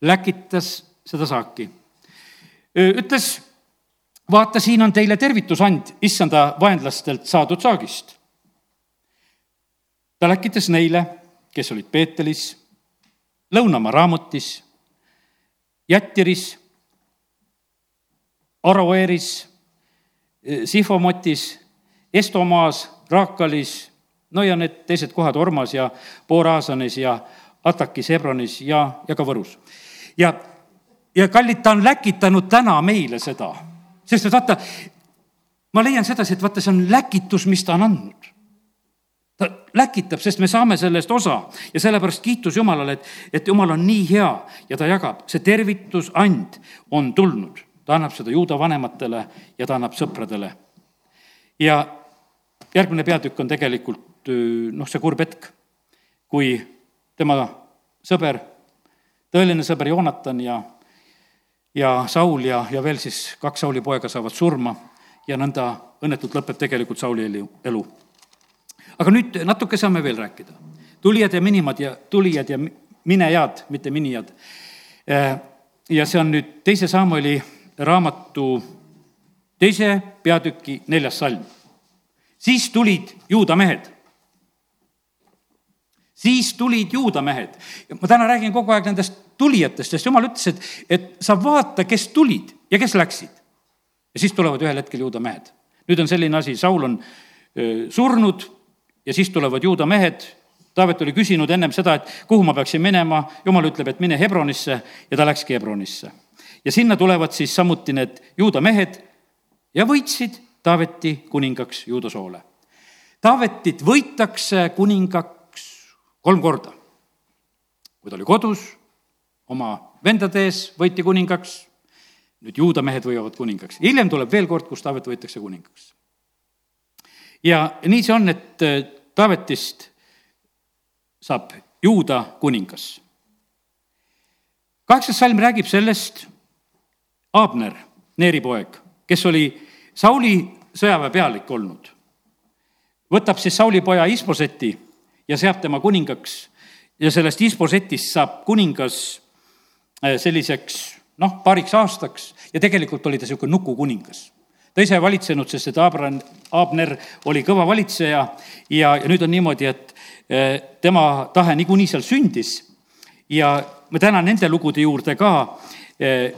läkitas seda saaki. ütles, vaata, siin on teile tervitusand issanda vaenlastelt saadud saagist. ta läkitas neile, kes olid Peetelis Lõunamaa raamutis, Jättiris, Aroeeris, Sifomotis, Estomaas, Raakalis, no ja need teised kohad Ormas ja Pooraasanis ja Atakis, Hebronis ja, ja ka Võrus. ja, ja kallid, ta on läkitanud täna meile seda, sest et vaata, ma leian sedasi, et vaata, see on läkitus, mis ta on andnud ta läkitab, sest me saame sellest osa ja sellepärast kiitus Jumalale, et, et Jumal on nii hea ja ta jagab, see tervitusand on tulnud. ta annab seda juuda vanematele ja ta annab sõpradele. ja järgmine peatükk on tegelikult noh, see kurb hetk, kui tema sõber, tõeline sõber Joonatan ja, ja Saul ja, ja veel siis kaks Sauli poega saavad surma ja nõnda õnnetult lõpeb tegelikult Sauli elu aga nüüd natuke saame veel rääkida. tulijad ja minimad ja tulijad ja minejad, mitte minijad. Äh, ja see on nüüd teise Samueli raamatu teise peatüki neljas salm. siis tulid juuda mehed siis tulid juuda mehed. ma täna räägin kogu aeg nendest tulijatest, sest jumal ütles, et, et sa vaata, kes tulid ja kes läksid. ja siis tulevad ühel hetkel juuda mehed. nüüd on selline asi, Saul on öö, surnud, ja siis tulevad juuda mehed, Taavet oli küsinud ennem seda, et kuhu ma peaksin minema, jumal ütleb, et mine Hebronisse ja ta läkski Hebronisse. ja sinna tulevad siis samuti need juuda mehed ja võitsid Taaveti kuningaks juuda soole. Taavetit võitakse kuningaks kolm korda. kui ta oli kodus, oma vendade ees võiti kuningaks, nüüd juuda mehed võivad kuningaks. hiljem tuleb veel kord, kus Taavet võetakse kuningaks ja nii see on, et äh, Taavetist saab juuda kuningas. kaheksas salm räägib sellest, Abner, Neeri poeg, kes oli Sauli sõjaväepealik olnud, võtab siis Sauli poja Isboseti ja seab tema kuningaks ja sellest Isbosetist saab kuningas äh, selliseks noh, paariks aastaks ja tegelikult oli ta niisugune nukukuningas ta ise valitsenud, sest et Abran, Abner oli kõva valitseja ja, ja nüüd on niimoodi, et eh, tema tahe niikuinii seal sündis ja ma täna nende lugude juurde ka eh,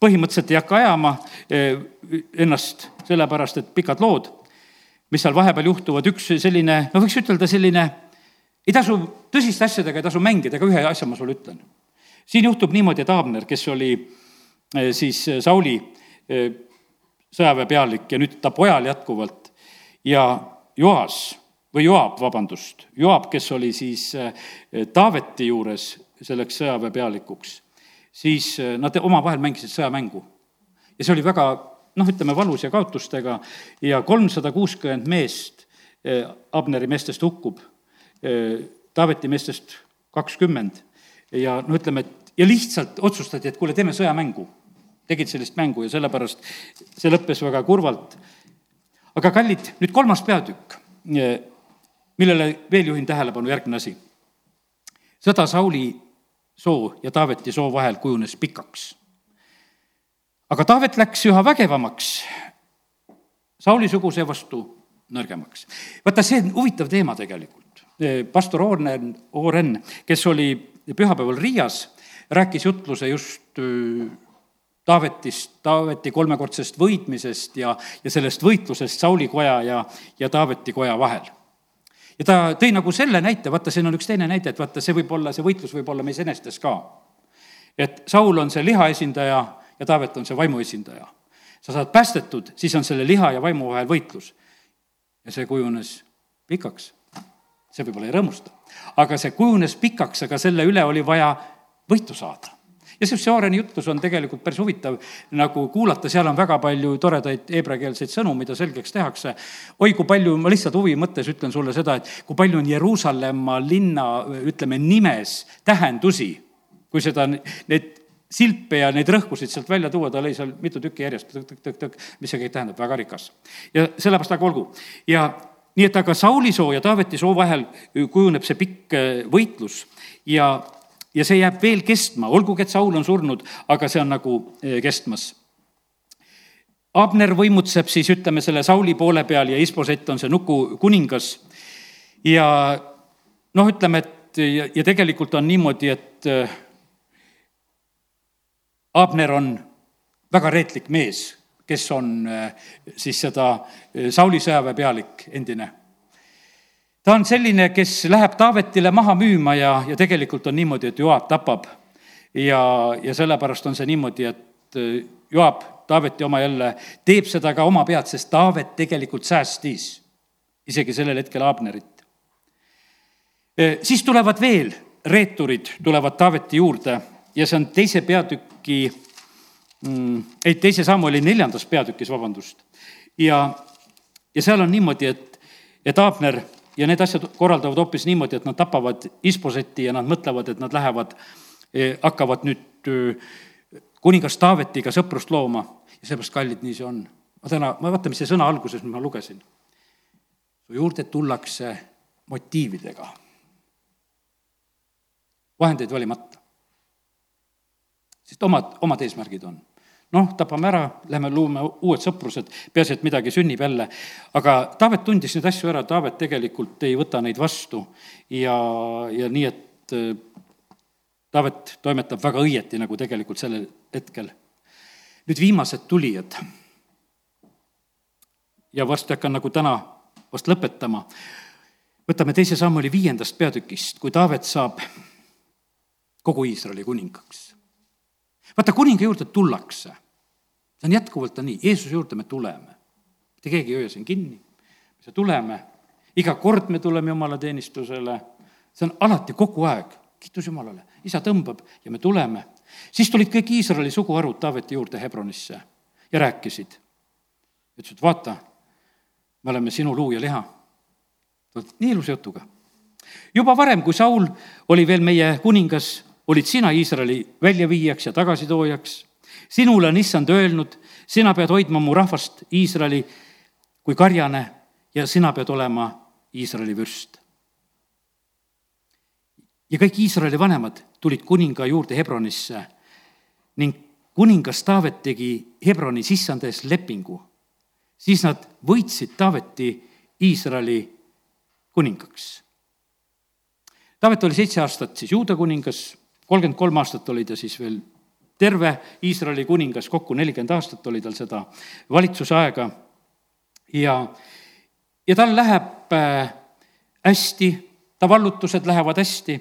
põhimõtteliselt ei hakka ajama eh, ennast, sellepärast et pikad lood, mis seal vahepeal juhtuvad, üks selline, no võiks ütelda selline, ei tasu tõsiste asjadega ei tasu mängida, aga ühe asja ma sulle ütlen. siin juhtub niimoodi, et Abner, kes oli siis Sauli sõjaväepealik ja nüüd ta pojal jätkuvalt ja Joas või Joab, vabandust, Joab, kes oli siis äh, Taaveti juures selleks sõjaväepealikuks, siis äh, nad omavahel mängisid sõjamängu. ja see oli väga noh, ütleme valus ja kaotustega ja kolmsada kuuskümmend meest äh, Abneri meestest hukkub, Taaveti meestest kakskümmend ja no ütleme, et ja lihtsalt otsustati, et kuule, teeme sõjamängu. Tegid sellist mängu ja sellepärast see lõppes väga kurvalt. aga kallid, nüüd kolmas peatükk millele veel juhin tähelepanu, järgmine asi. sõda Sauli soo ja Taaveti soo vahel kujunes pikaks. aga Taavet läks üha vägevamaks, Sauli-suguse vastu nõrgemaks. vaata, see on huvitav teema tegelikult. pastor Oren, Oren, kes oli pühapäeval Riias, rääkis jutluse just Taavetist, Taaveti kolmekordsest võitmisest ja, ja sellest võitlusest Sauli koja ja, ja Taaveti koja vahel ja ta tõi nagu selle näite, vaata, siin on üks teine näide, et vaata, see võib olla, see võitlus võib olla meis enestes ka. et Saul on see liha esindaja ja Taavet on see vaimu esindaja. sa saad päästetud, siis on selle liha ja vaimu vahel võitlus. ja see kujunes pikaks. see võib-olla ei rõõmusta, aga see kujunes pikaks, aga selle üle oli vaja võitu saada ja see Seoreni jutlus on tegelikult päris huvitav nagu kuulata, seal on väga palju toredaid heebreakeelseid sõnu, mida selgeks tehakse. oi, kui palju, ma lihtsalt huvi mõttes ütlen sulle seda, et kui palju on Jeruusalemma linna, ütleme, nimes tähendusi, kui seda, need silpe ja neid rõhkusid sealt välja tuua, ta lõi seal mitu tükki järjest, tõk-tõk-tõk-tõk, mis see kõik tähendab, väga rikas. ja sellepärast aga olgu. ja nii et aga Sauli soo ja Taaveti soo vahel kujuneb see pikk võitlus ja ja see jääb veel kestma, olgugi et Saul on surnud, aga see on nagu eh, kestmas. Abner võimutseb siis, ütleme, selle Sauli poole peal ja Isbosett on see nuku kuningas. ja noh, ütleme, et ja, ja tegelikult on niimoodi, et eh, Abner on väga reetlik mees, kes on eh, siis seda Sauli sõjaväe pealik, endine ta on selline, kes läheb Taavetile maha müüma ja, ja tegelikult on niimoodi, et Joab tapab. ja, ja sellepärast on see niimoodi, et äh, Joab, Taaveti oma jälle, teeb seda ka oma pead, sest Taavet tegelikult säästis isegi sellel hetkel Abnerit. Äh, siis tulevad veel reeturid, tulevad Taaveti juurde ja see on teise peatüki mm,, ei, teise sammu oli neljandas peatükis, vabandust. ja, ja seal on niimoodi, et, et Abner ja need asjad korraldavad hoopis niimoodi, et nad tapavad Isboseti ja nad mõtlevad, et nad lähevad, eh, hakkavad nüüd eh, kuningas Taavetiga sõprust looma ja seepärast, kallid, nii see on. ma täna, ma vaata, mis see sõna alguses, mis ma lugesin. su juurde tullakse motiividega, vahendeid valimata. sest omad, omad eesmärgid on noh, tapame ära, lähme loome uued sõprused, peaasi, et midagi sünnib jälle. aga Taavet tundis neid asju ära, Taavet tegelikult ei võta neid vastu ja, ja nii, et äh, Taavet toimetab väga õieti nagu tegelikult sellel hetkel. nüüd viimased tulijad. ja varsti hakkan nagu täna vast lõpetama. võtame teise Sammuli viiendast peatükist, kui Taavet saab kogu Iisraeli kuningaks. vaata, kuninga juurde tullakse see on jätkuvalt on nii, Jeesuse juurde me tuleme. mitte keegi ei hoia siin kinni, me tuleme, iga kord me tuleme Jumala teenistusele, see on alati kogu aeg, kiitus Jumalale, isa tõmbab ja me tuleme. siis tulid kõik Iisraeli suguharud Taaveti juurde Hebronisse ja rääkisid. ütlesid, vaata, me oleme sinu luu ja liha. nii ilusa jutuga. juba varem, kui Saul oli veel meie kuningas, olid sina Iisraeli väljaviijaks ja tagasitoojaks sinule on issand öelnud, sina pead hoidma mu rahvast Iisraeli kui karjane ja sina pead olema Iisraeli vürst. ja kõik Iisraeli vanemad tulid kuninga juurde Hebronisse ning kuningas Taavet tegi Hebroni sissanda ees lepingu. siis nad võitsid Taaveti Iisraeli kuningaks. Taavet oli seitse aastat siis juuda kuningas, kolmkümmend kolm aastat oli ta siis veel terve Iisraeli kuningas, kokku nelikümmend aastat oli tal seda valitsusaega ja, ja tal läheb äh, hästi, ta vallutused lähevad hästi.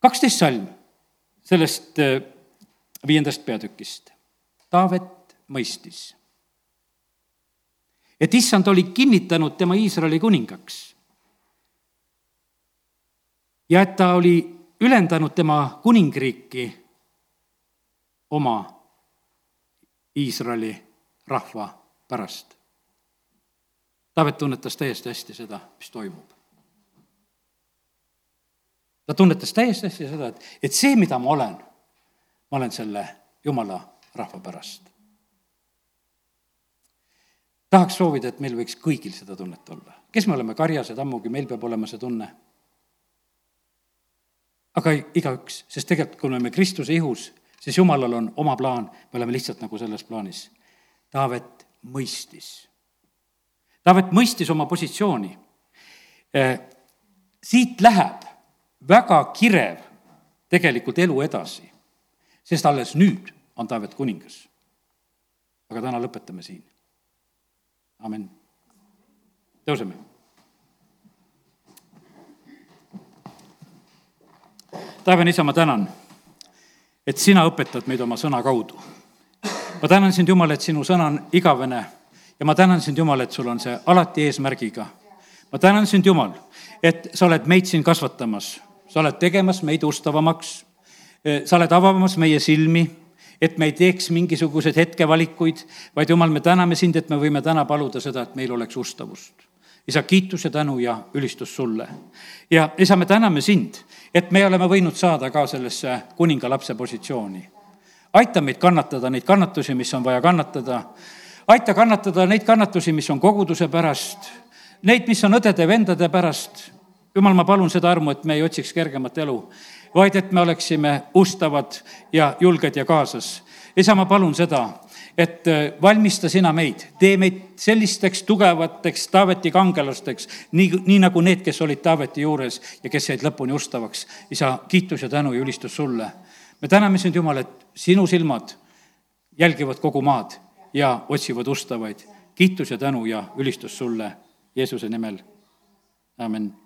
kaksteist salm sellest äh, viiendast peatükist. Taavet mõistis, et issand oli kinnitanud tema Iisraeli kuningaks. ja et ta oli ülendanud tema kuningriiki oma Iisraeli rahva pärast. Taavet tunnetas täiesti hästi seda, mis toimub. ta tunnetas täiesti hästi seda, et, et see, mida ma olen, ma olen selle jumala rahva pärast. tahaks soovida, et meil võiks kõigil seda tunnet olla. kes me oleme karjased, ammugi meil peab olema see tunne. aga igaüks, sest tegelikult, kui me oleme Kristuse ihus, siis Jumalal on oma plaan, me oleme lihtsalt nagu selles plaanis. Taavet mõistis. Taavet mõistis oma positsiooni. Eh, siit läheb väga kirev tegelikult elu edasi, sest alles nüüd on Taavet kuningas. aga täna lõpetame siin. amin. tõuseme. taevane isa, ma tänan et sina õpetad meid oma sõna kaudu. ma tänan sind, Jumal, et sinu sõna on igavene ja ma tänan sind, Jumal, et sul on see alati eesmärgiga. ma tänan sind, Jumal, et sa oled meid siin kasvatamas, sa oled tegemas meid ustavamaks, sa oled avamas meie silmi, et me ei teeks mingisuguseid hetkevalikuid, vaid Jumal, me täname sind, et me võime täna paluda seda, et meil oleks ustavust isa, kiitus ja tänu ja ülistus sulle. ja isa, me täname sind, et me oleme võinud saada ka sellesse kuningalapse positsiooni. aita meid kannatada neid kannatusi, mis on vaja kannatada. aita kannatada neid kannatusi, mis on koguduse pärast, neid, mis on õdede-vendade pärast. jumal, ma palun seda armu, et me ei otsiks kergemat elu, vaid et me oleksime ustavad ja julged ja kaasas. isa, ma palun seda et äh, valmista sina meid, tee meid sellisteks tugevateks Taaveti kangelasteks, nii, nii nagu need, kes olid Taaveti juures ja kes jäid lõpuni ustavaks. isa, kiitus ja tänu ja ülistus sulle. me täname sind, Jumal, et sinu silmad jälgivad kogu maad ja otsivad ustavaid. kiitus ja tänu ja ülistus sulle Jeesuse nimel. amin